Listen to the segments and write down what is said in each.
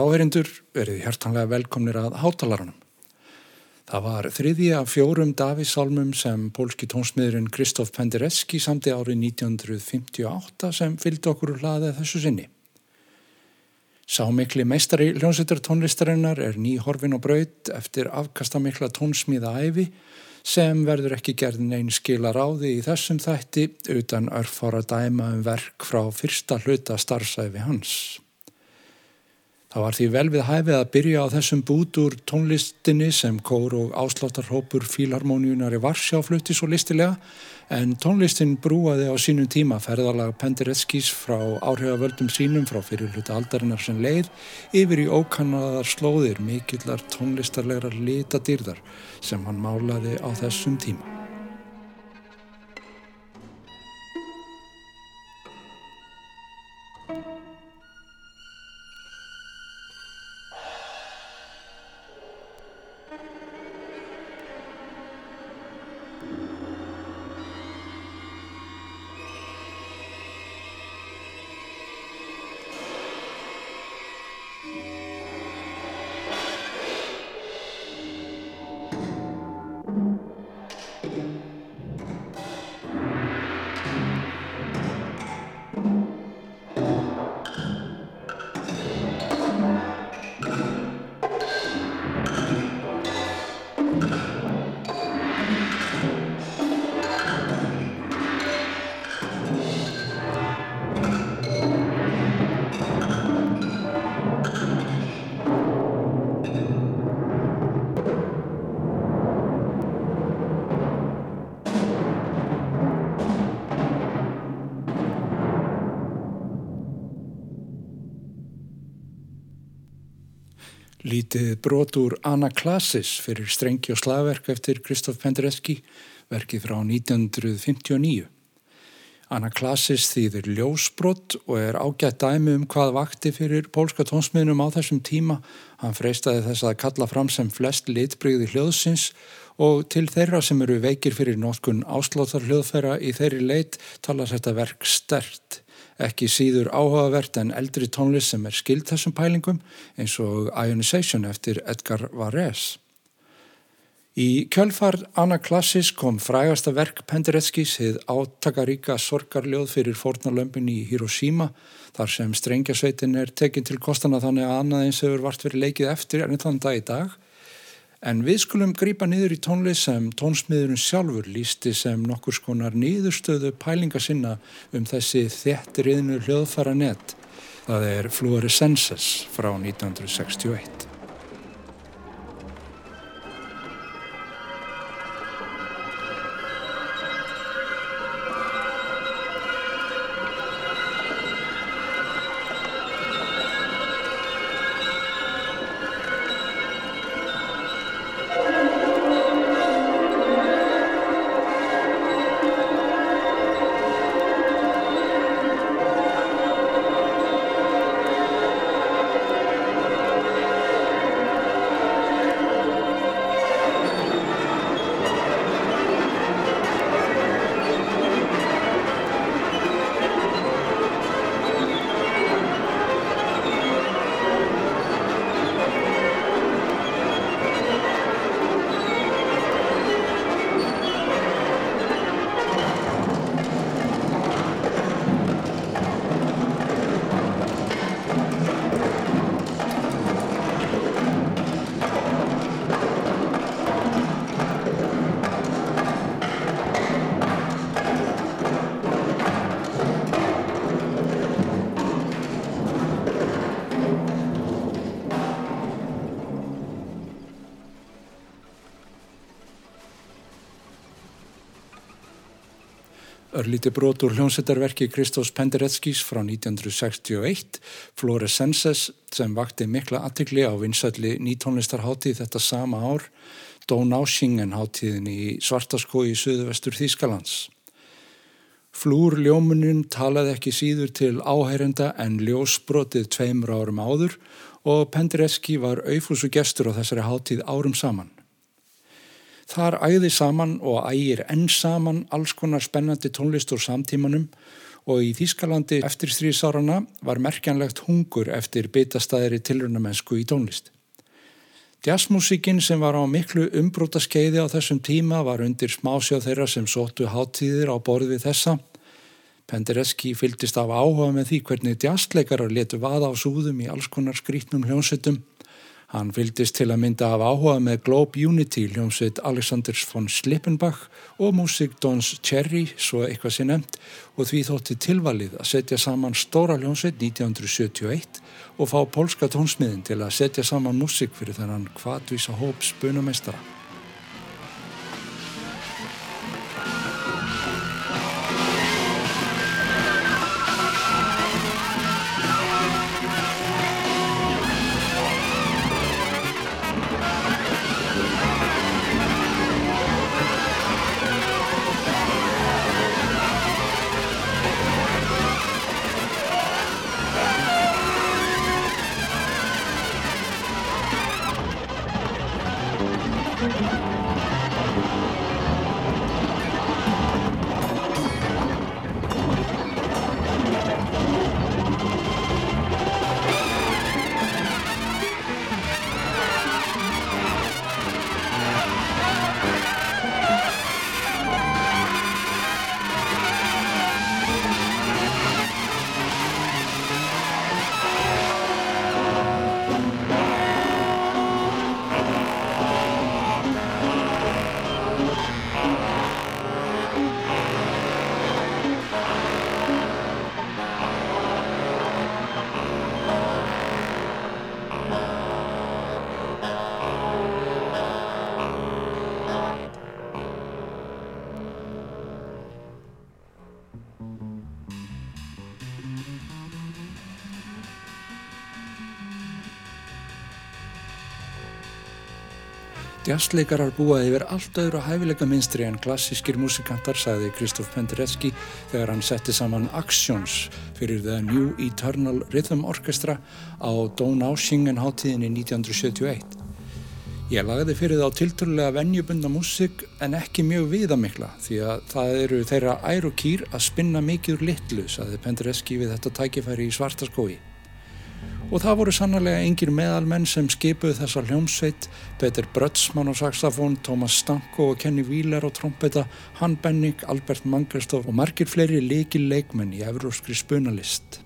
Áherindur verið hjartanlega velkomnir að hátalarunum. Það var þriði af fjórum Davísálmum sem pólski tónsmiðurinn Kristóf Penderecki samti árið 1958 sem fylgdi okkur hlaðið þessu sinni. Sámikli meistari hljómsveitar tónlistarinnar er ný horfin og braut eftir afkastamikla tónsmíða æfi sem verður ekki gerðin einn skila ráði í þessum þætti utan örfára dæma um verk frá fyrsta hluta starfsæfi hans. Það var því vel við hæfið að byrja á þessum bút úr tónlistinni sem kór og ásláttarhópur fílarmóniunar í Varsjá flutti svo listilega en tónlistin brúaði á sínum tíma ferðalag Pendereckis frá áhrifavöldum sínum frá fyrirluta aldarinnar sem leið yfir í ókannaðar slóðir mikillar tónlistarlegra litadýrðar sem hann málaði á þessum tíma. Lítið brot úr Anaklassis fyrir strengi og slagverk eftir Kristoff Penderecki, verkið frá 1959. Anaklassis þýðir ljósbrott og er ágætt dæmi um hvað vakti fyrir pólska tónsmiðnum á þessum tíma. Hann freistaði þess að kalla fram sem flest litbrygði hljóðsins og til þeirra sem eru veikir fyrir nótkun ásláttar hljóðfæra í þeirri leit talar þetta verk stert ekki síður áhugavert en eldri tónlist sem er skild þessum pælingum eins og Ionization eftir Edgar Varese. Í kjölfar Anaklassis kom frægasta verk Pendereckis hið átakaríka sorgarljóð fyrir fornalömpin í Hiroshima þar sem strengjasveitin er tekinn til kostana þannig að annað eins hefur vart verið leikið eftir enn þann dag í dag En við skulum grýpa niður í tónlist sem tónsmiðurinn sjálfur lísti sem nokkur skonar niðurstöðu pælinga sinna um þessi þettriðnu hljóðfara nett. Það er Fluorescences frá 1961. Örlíti brot úr hljómsettarverki Kristófs Pendereckis frá 1961, Florescences, sem vakti mikla aðtikli á vinsælli nýtónlistarháttíð þetta sama ár, Dónáshingen háttíðin í Svartaskó í söðu vestur Þýskalands. Flúr ljómuninn talaði ekki síður til áhærenda en ljósbrotið tveimur árum áður og Penderecki var auðfúsu gestur á þessari háttíð árum saman. Þar æði saman og ægir enn saman alls konar spennandi tónlist úr samtímanum og í Þískalandi eftir strísárarna var merkjanlegt hungur eftir bitastæðri tilrunamennsku í tónlist. Jazzmusíkin sem var á miklu umbrúta skeiði á þessum tíma var undir smásjáð þeirra sem sóttu háttíðir á borði þessa. Penderecki fyldist af áhuga með því hvernig jazzleikarar letu vaða á súðum í alls konar skrítnum hljónsettum Hann fylgdist til að mynda af áhuga með Globe Unity hljómsveit Alexanders von Slippenbach og músik Dons Cherry, svo eitthvað sé nefnt, og því þótti tilvalið að setja saman stóra hljómsveit 1971 og fá pólska tónsmiðin til að setja saman músik fyrir þennan kvadvísa hóps bunamestara. Jazzleikarar búa yfir allt öðru hæfileika minstri en klassískir músikantar, sagði Kristóf Penderecki þegar hann setti saman Actions fyrir The New Eternal Rhythm Orchestra á Donaueschingen háttíðinni 1971. Ég lagði fyrir það á tilturlega vennjubunda músik en ekki mjög viðamikla því að það eru þeirra ær og kýr að spinna mikið úr litlu, sagði Penderecki við þetta tækifæri í Svartaskói. Og það voru sannlega yngir meðalmenn sem skipuð þessar hljómsveit, Peter Brötsmann á saxofón, Thomas Stanko og Kenny Wheeler á trompeta, Han Benning, Albert Mangerstof og margir fleiri leikil leikmenn í Evróskri spunalist.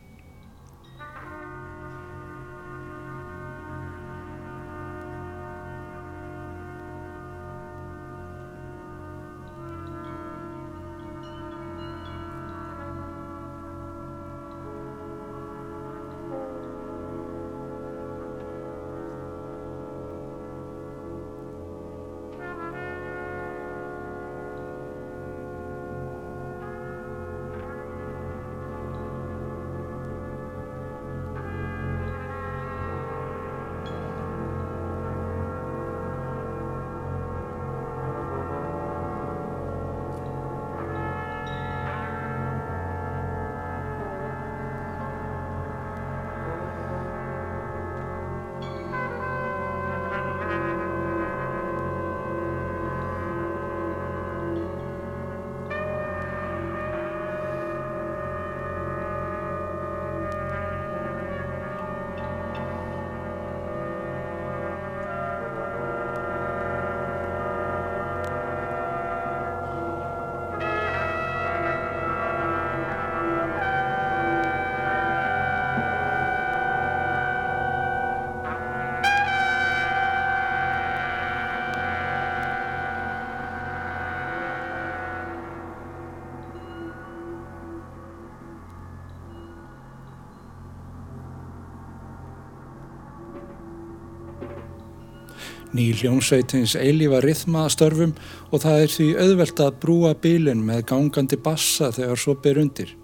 Ný hljónsveitins eilífa rithma að störfum og það er því auðvelt að brúa bílinn með gangandi bassa þegar svo ber undir.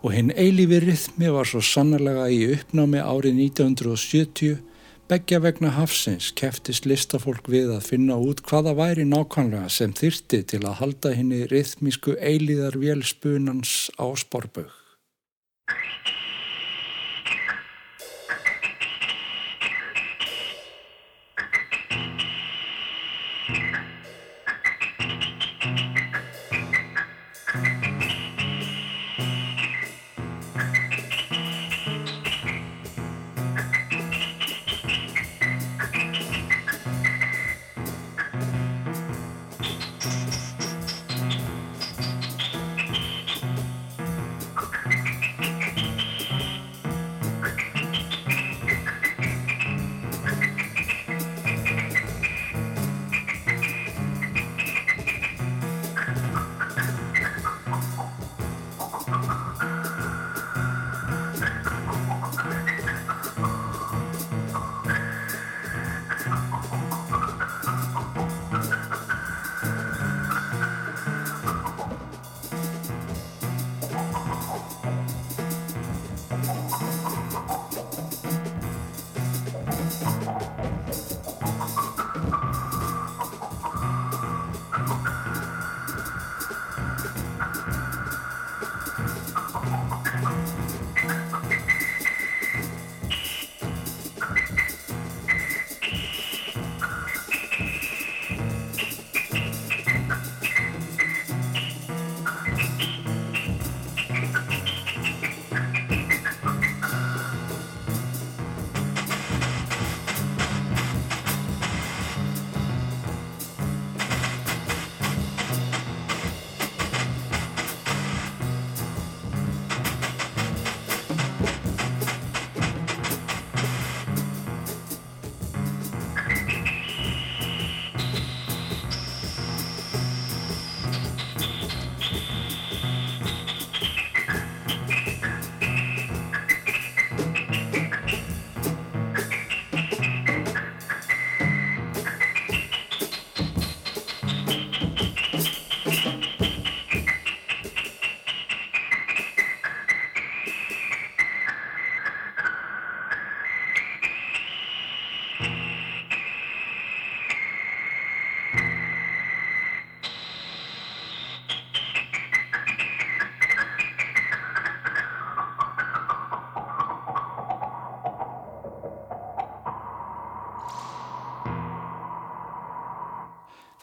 Og hinn eilífi rithmi var svo sannlega í uppnámi árið 1970 Beggja vegna hafsins keftist listafólk við að finna út hvaða væri nákvæmlega sem þyrti til að halda henni rithmísku eilíðar vélspunans á sporbögg.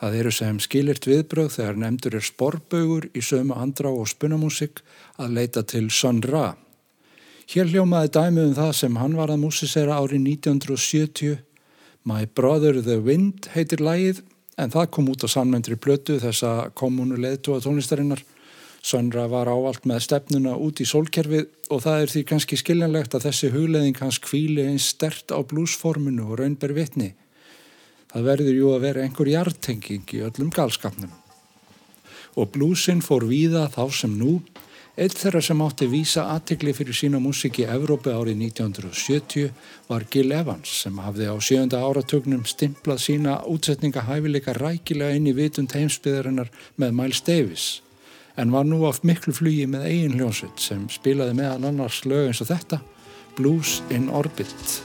Það eru sem skilirt viðbröð þegar nefndur er sporbögur í sömu andrá og spunamúsik að leita til Sun Ra. Hér hljómaði dæmið um það sem hann var að músisera árið 1970. My Brother the Wind heitir lægið en það kom út á sannmendri blötu þessa kommunu leðtúa tónlistarinnar. Sönra var ávalt með stefnuna út í sólkerfið og það er því kannski skiljanlegt að þessi hugleðing hans kvíli einn stert á blúsforminu og raunber vitni. Það verður jú að vera einhver hjartenging í öllum galskapnum. Og blúsin fór víða þá sem nú, eitt þeirra sem átti vísa aðtikli fyrir sína músik í Evrópi árið 1970 var Gil Evans sem hafði á sjönda áratögnum stimplað sína útsetninga hæfileika rækilega inn í vitund heimsbyðarinnar með Miles Davis en var nú oft miklu flugi með eigin hljónsvitt sem spilaði meðan annars lög eins og þetta, Blues in Orbit.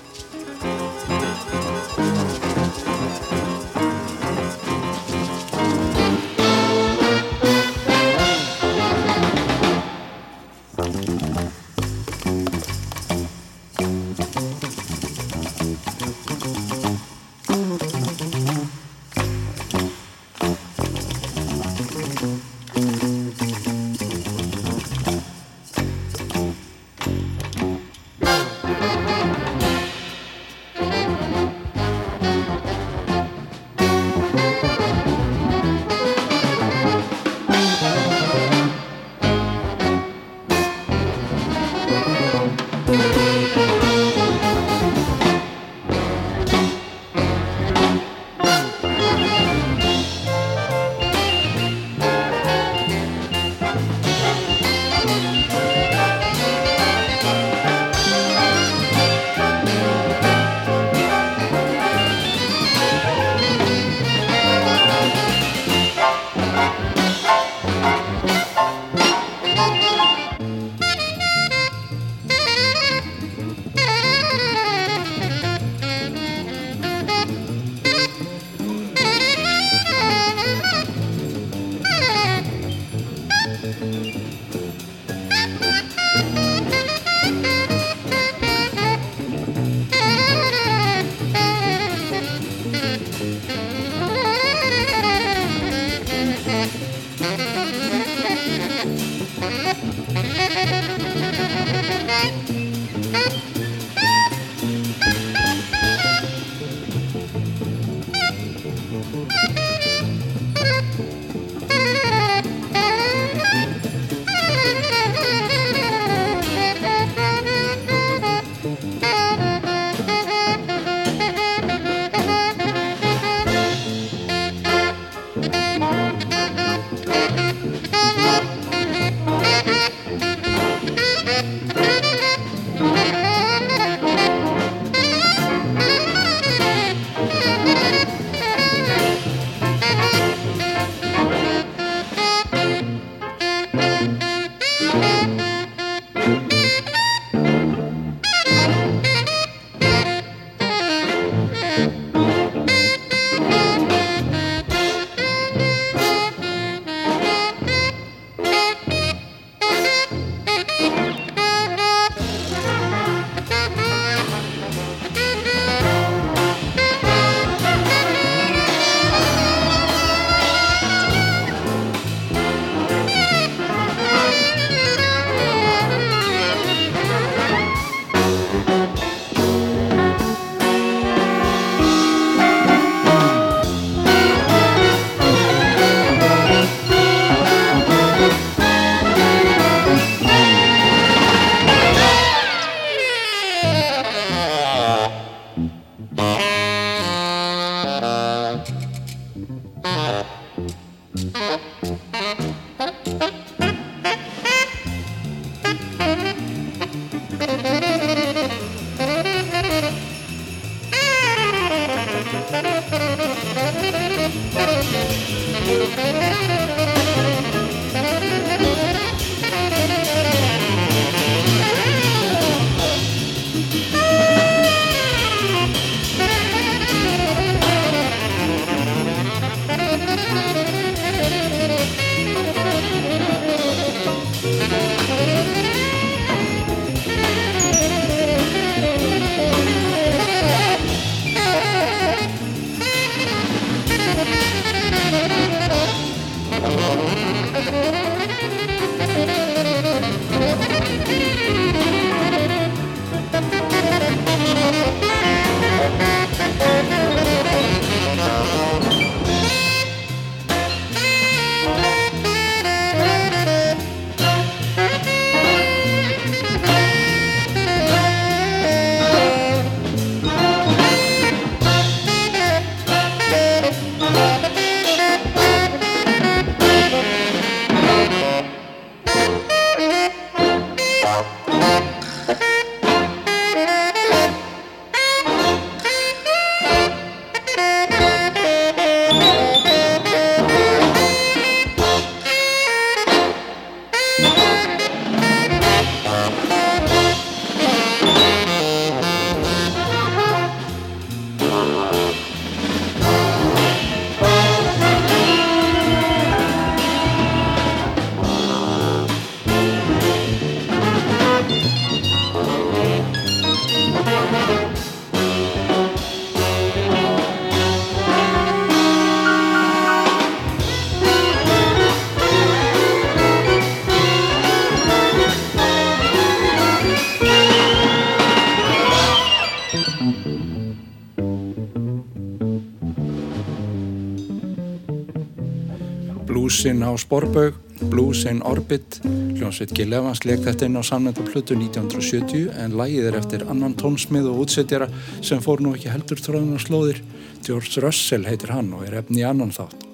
Á Sporbaug, Blues in Orbit, hljómsveit Gil Evans leik þetta inn á samnendaplutu 1970 en lægið er eftir annan tónsmið og útsettjara sem fór nú ekki heldur tróðun á slóðir. George Russell heitir hann og er efni í annan þátt.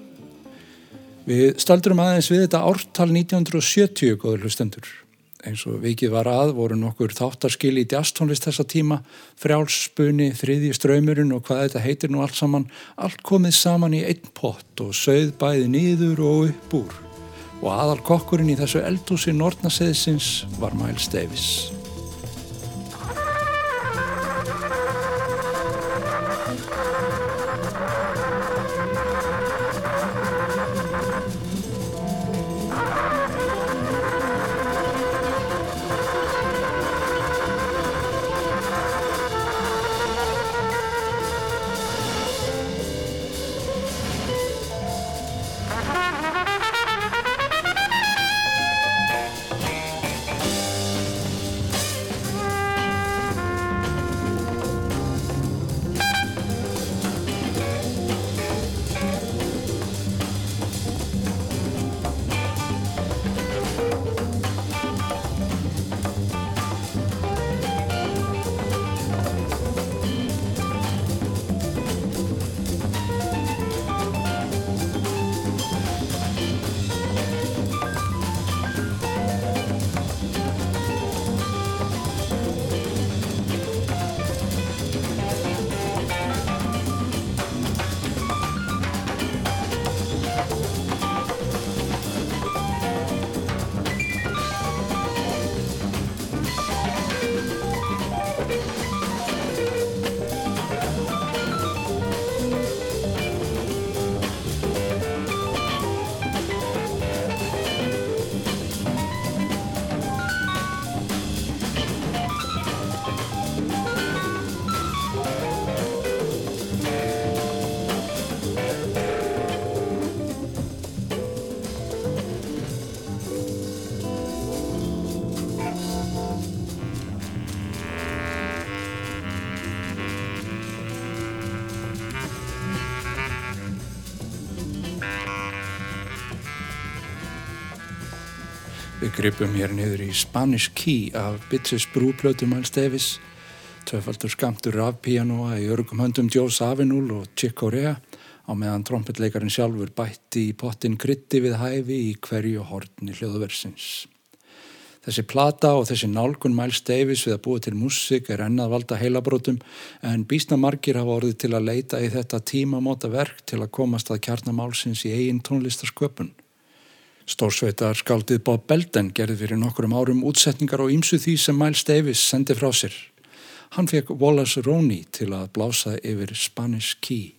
Við staldurum aðeins við þetta ártal 1970 góður hlustendur eins og vikið var að voru nokkur þáttarskil í djastónlist þessa tíma, frjálsspunni, þriðji ströymurinn og hvað þetta heitir nú allt saman, allt komið saman í einn pott og sögð bæði nýður og upp úr. Og aðal kokkurinn í þessu eldhúsi Nortnaseðsins var Miles Davis. Gripum hér niður í Spanish Key af Bitches Brúplötu Miles Davis, tvefaldur skamtur af pianoa í örgum höndum Joe Savinul og Chick Corea á meðan trompetleikarin sjálfur bætti í pottin krytti við hæfi í hverju hortni hljóðversins. Þessi plata og þessi nálgun Miles Davis við að búa til músik er ennað valda heilabrótum en býstna margir hafa orðið til að leita í þetta tímamóta verk til að komast að kjarnamálsins í eigin tónlistasköpun. Stórsveitar skaldið Bob Belden gerði fyrir nokkurum árum útsetningar á ýmsu því sem Miles Davis sendi frá sér. Hann fekk Wallace Roney til að blása yfir Spanish Key.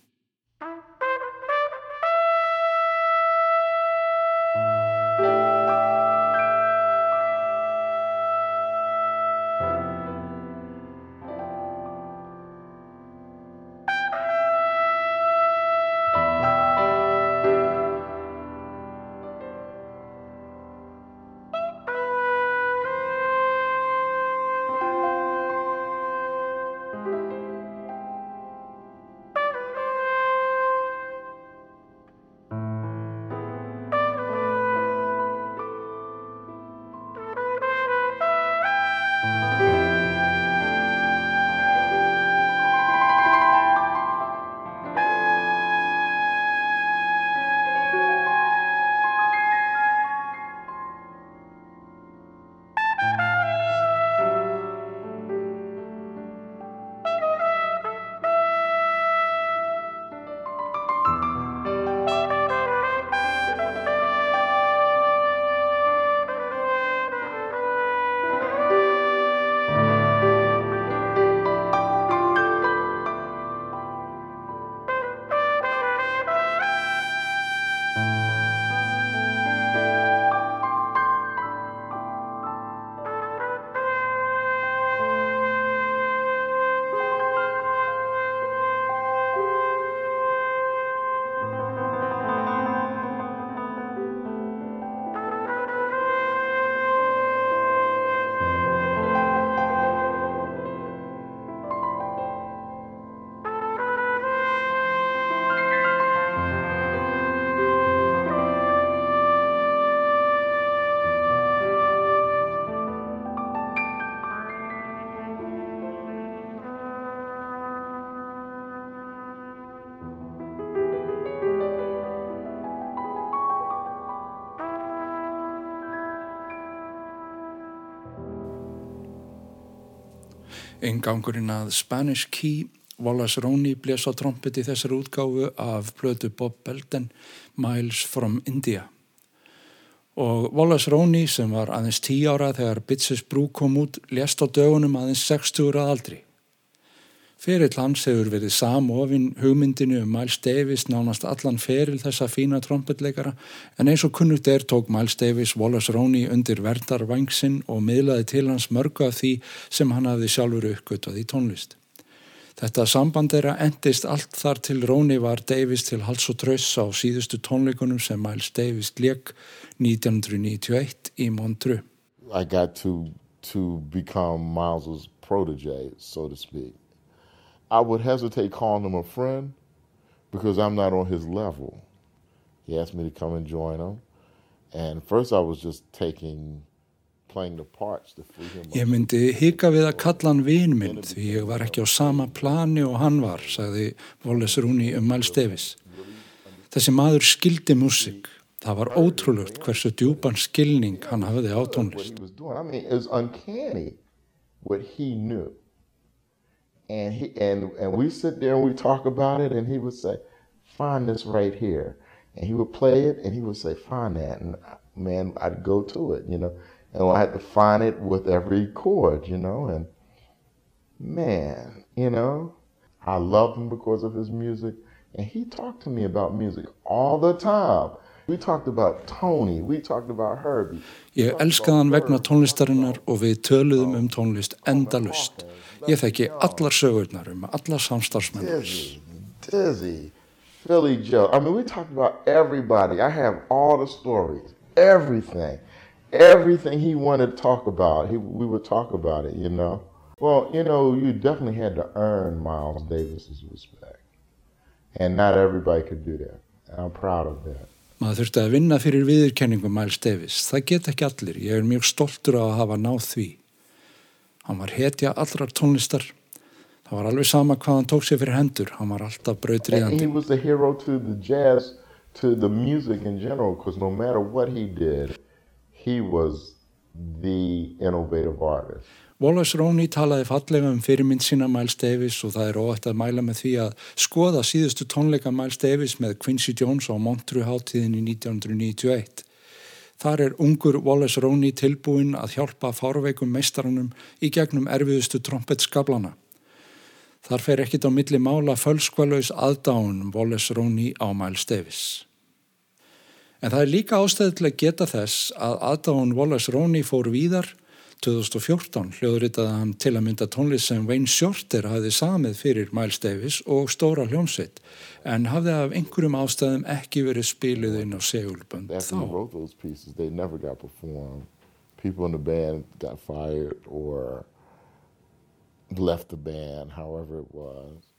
Eingangurinn að Spanish Key, Wallace Roney blés á trompet í þessari útgáfu af blödu Bob Belden, Miles from India. Og Wallace Roney sem var aðeins tí ára þegar Bitches Brew kom út lést á dögunum aðeins 60 ára aldri. Ferill hans hefur verið samofinn hugmyndinu um Miles Davis nánast allan feril þessa fína trompetleikara en eins og kunnugt er tók Miles Davis Wallace Roney undir verdarvangsinn og miðlaði til hans mörgu af því sem hann hafði sjálfur uppgötað í tónlist. Þetta samband er að endist allt þar til Roney var Davis til hals og tröss á síðustu tónleikunum sem Miles Davis leik 1991 í Montreux. I got to, to become Miles's protege, so to speak. I would hesitate calling him a friend because I'm not on his level. He asked me to come and join him. And first I was just taking, playing the parts to free him up. Ég myndi hika við að kalla hann vinn minn því ég var ekki á sama plani og hann var, sagði Wallace Rooney um Miles Davis. Þessi maður skildi músik. Það var ótrúlegt hversu djúpan skilning hann hafiði á tónlist. And he and and we sit there and we talk about it and he would say find this right here. And he would play it and he would say find that. And uh, man i'd go to it you know? And i had to find it with every chord you know? And man you know? I loved him because of his music. And he talked to me about music all the time we talked about Tony, we talked about Herbie. Ég elskaði hann vegna tónlistarinnar og við töluðum um tónlist endalust. Ég þekki allar sögurnar um alla samstarfsmenn. Dizzy, Dizzy, Philly Joe. I mean, we talked about everybody. I have all the stories, everything. Everything he wanted to talk about, he, we would talk about it, you know. Well, you know, you definitely had to earn Miles Davis's respect. And not everybody could do that. I'm proud of that. Maður þurfti að vinna fyrir viðurkenningu Miles Davis. Það get ekki allir. Ég er mjög stoltur á að hafa náð því. Hann var hetja allrar tónlistar. Það var alveg sama hvað hann tók sér fyrir hendur. Hann var alltaf brautriðandi. He was the hero to the jazz, to the music in general, because no matter what he did, he was the innovative artist. Wallace Roney talaði fallega um fyrirmynd sína Miles Davis og það er óætt að mæla með því að skoða síðustu tónleika Miles Davis með Quincy Jones á Montreux háttíðin í 1991. Þar er ungur Wallace Roney tilbúin að hjálpa fárveikum meistarannum í gegnum erfiðustu trompetskablana. Þar fer ekkit á milli mála fölskvalauðs aðdáun Wallace Roney á Miles Davis. En það er líka ástæðilega geta þess að aðdáun Wallace Roney fór víðar 2014 hljóðritaði hann til að mynda tónlist sem Wayne Shorter hafði samið fyrir Miles Davis og stóra hljómsveit en hafði af einhverjum ástæðum ekki verið spiluð inn á segulbönd þá. People in the band got fired or left the band, however it was.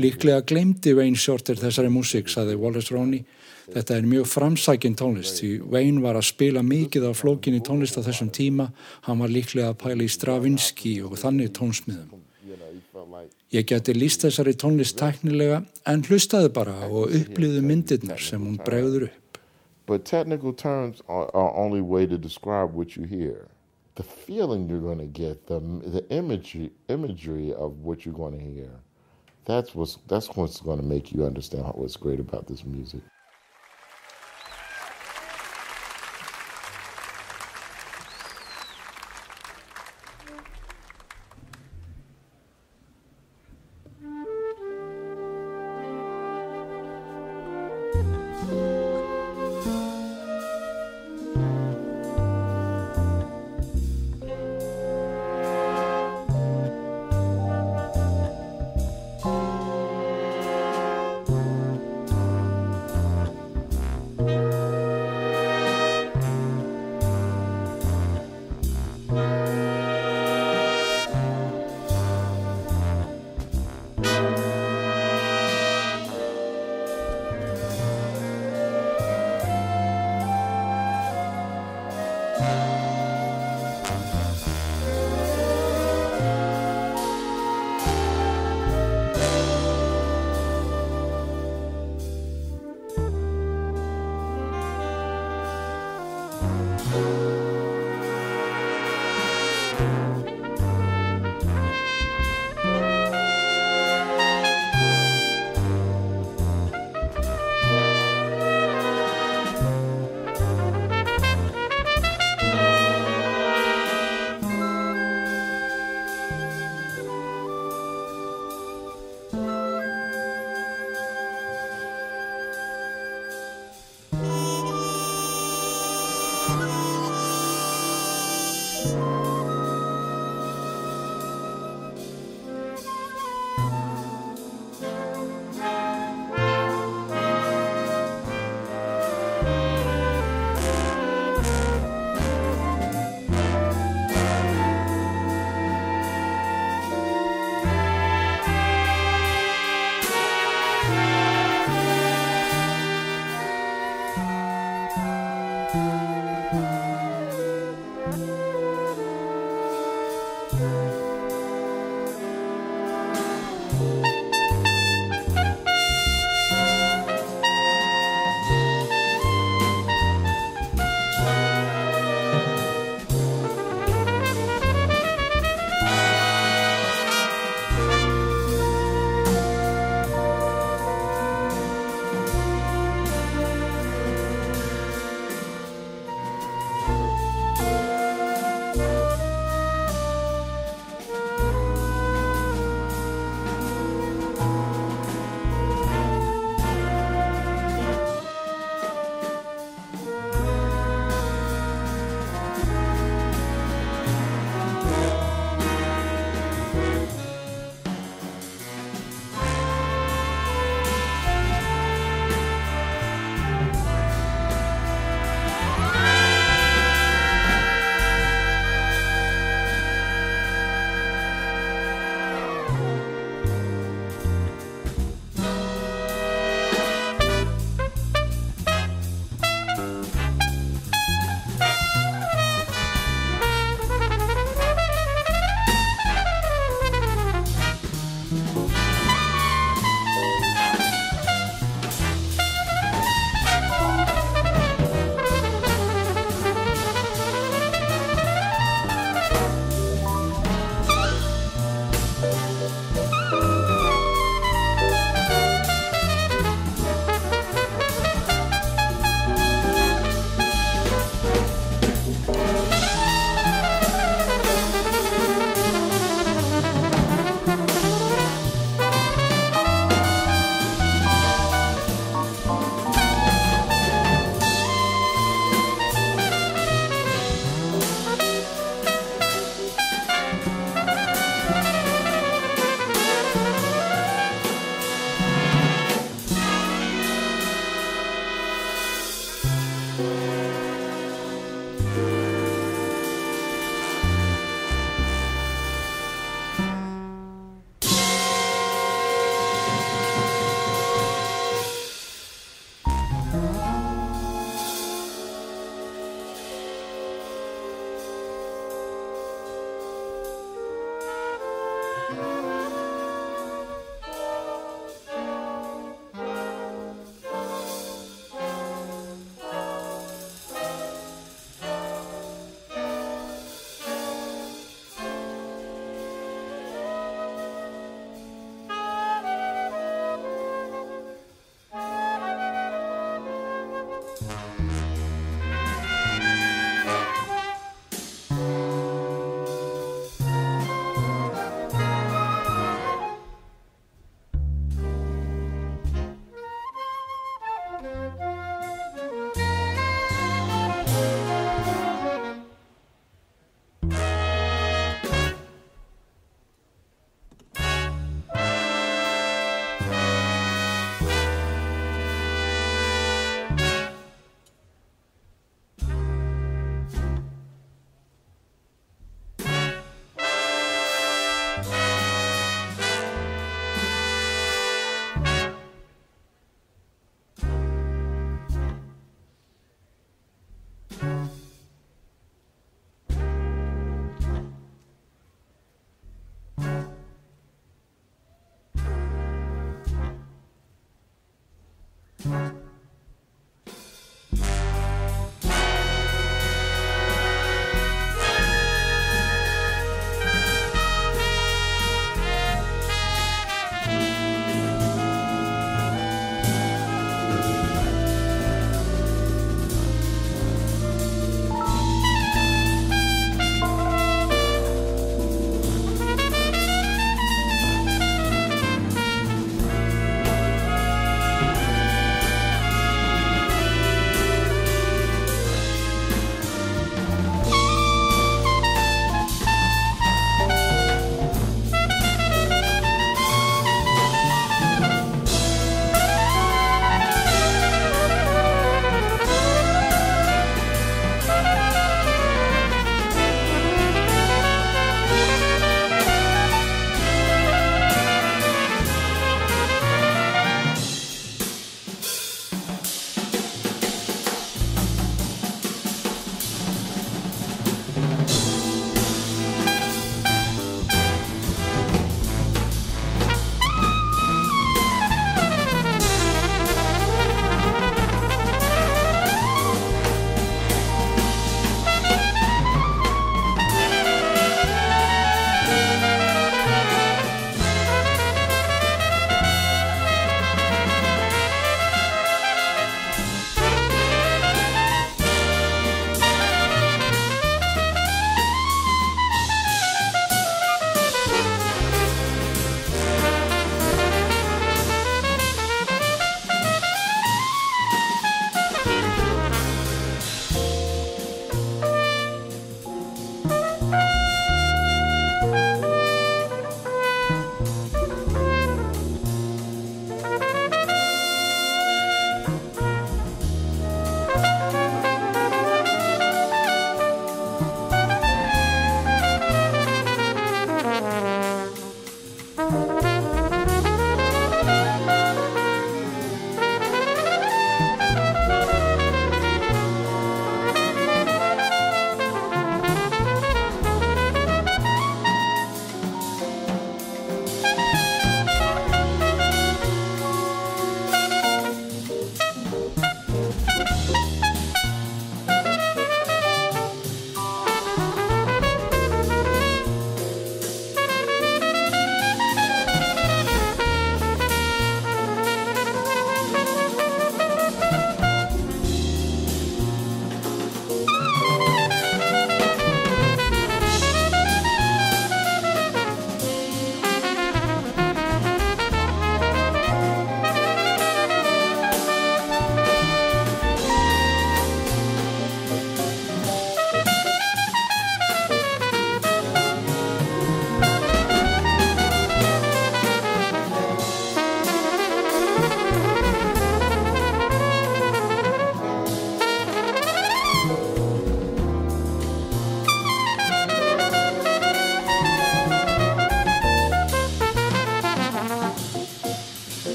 Líklega glemdi Wayne Shorter þessari músík, saði Wallace Roney. Þetta er mjög framsækinn tónlist því Wayne var að spila mikið á flókinni tónlist á þessum tíma. Hann var líklega að pæla í Stravinsky og þannig tónsmiðum. Ég geti líst þessari tónlist tæknilega en hlustaði bara og upplýðu myndirnar sem hún bregður upp. But technical terms are, are only way to describe what you hear. The feeling you're going to get, the, the imagery, imagery of what you're going to hear. That's what's that's what's going to make you understand what's great about this music.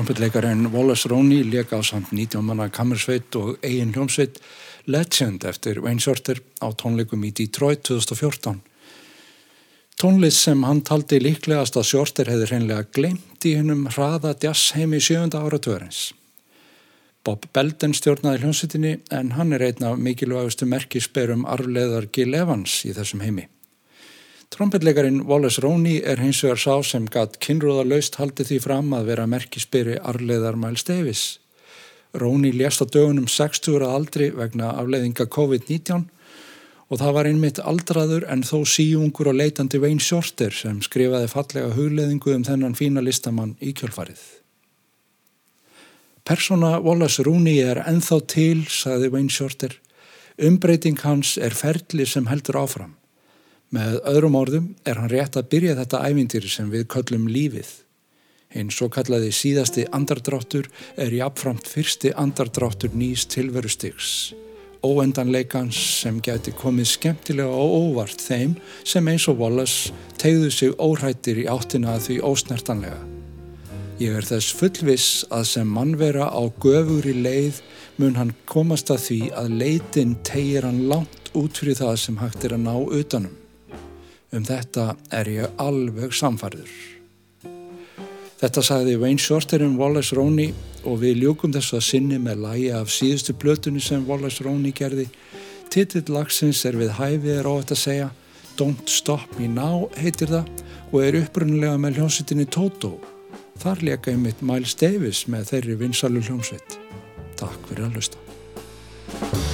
Trompetleikarinn Wallace Roney leik á samt 19 manna kammersveit og eigin hljómsveit Legend eftir Wayne Shorter á tónleikum í Detroit 2014. Tónlist sem hann taldi líklegast að Shorter hefði hreinlega glemt í hennum hraða jazzheimi sjönda áratöðurins. Bob Belden stjórnaði hljómsveitinni en hann er einn af mikilvægustu merkisberum arfleðar Gil Evans í þessum heimi. Trompetleikarin Wallace Roney er hins vegar sá sem gatt kynrúða laust haldið því fram að vera merkispyri arleðar Miles Davis. Roney lést á dögunum 60 ára aldri vegna afleiðinga COVID-19 og það var einmitt aldraður en þó síjungur og leitandi Wayne Shorter sem skrifaði fallega hugleðingu um þennan fína listamann í kjölfarið. Persona Wallace Roney er enþá til, sagði Wayne Shorter. Umbreyting hans er ferli sem heldur áfram. Með öðrum orðum er hann rétt að byrja þetta ævindir sem við köllum lífið. Einn svo kallaði síðasti andardráttur er jáfnframt fyrsti andardráttur nýs tilverustygs. Óendanleikans sem geti komið skemmtilega og óvart þeim sem eins og Wallace tegðu sig óhættir í áttina að því ósnertanlega. Ég er þess fullviss að sem mannvera á göfur í leið mun hann komast að því að leitin tegir hann langt út fyrir það sem hægt er að ná utanum. Um þetta er ég alveg samfarður. Þetta sagði Wayne Shorter um Wallace Roney og við ljúkum þessu að sinni með lægi af síðustu blötunni sem Wallace Roney gerði. Titill lagsins er við hæfið er þetta að segja Don't Stop Me Now heitir það og er upprunnilega með hljómsveitinni Toto. Þar leka ég mitt Miles Davis með þeirri vinsalu hljómsveit. Takk fyrir að hlusta.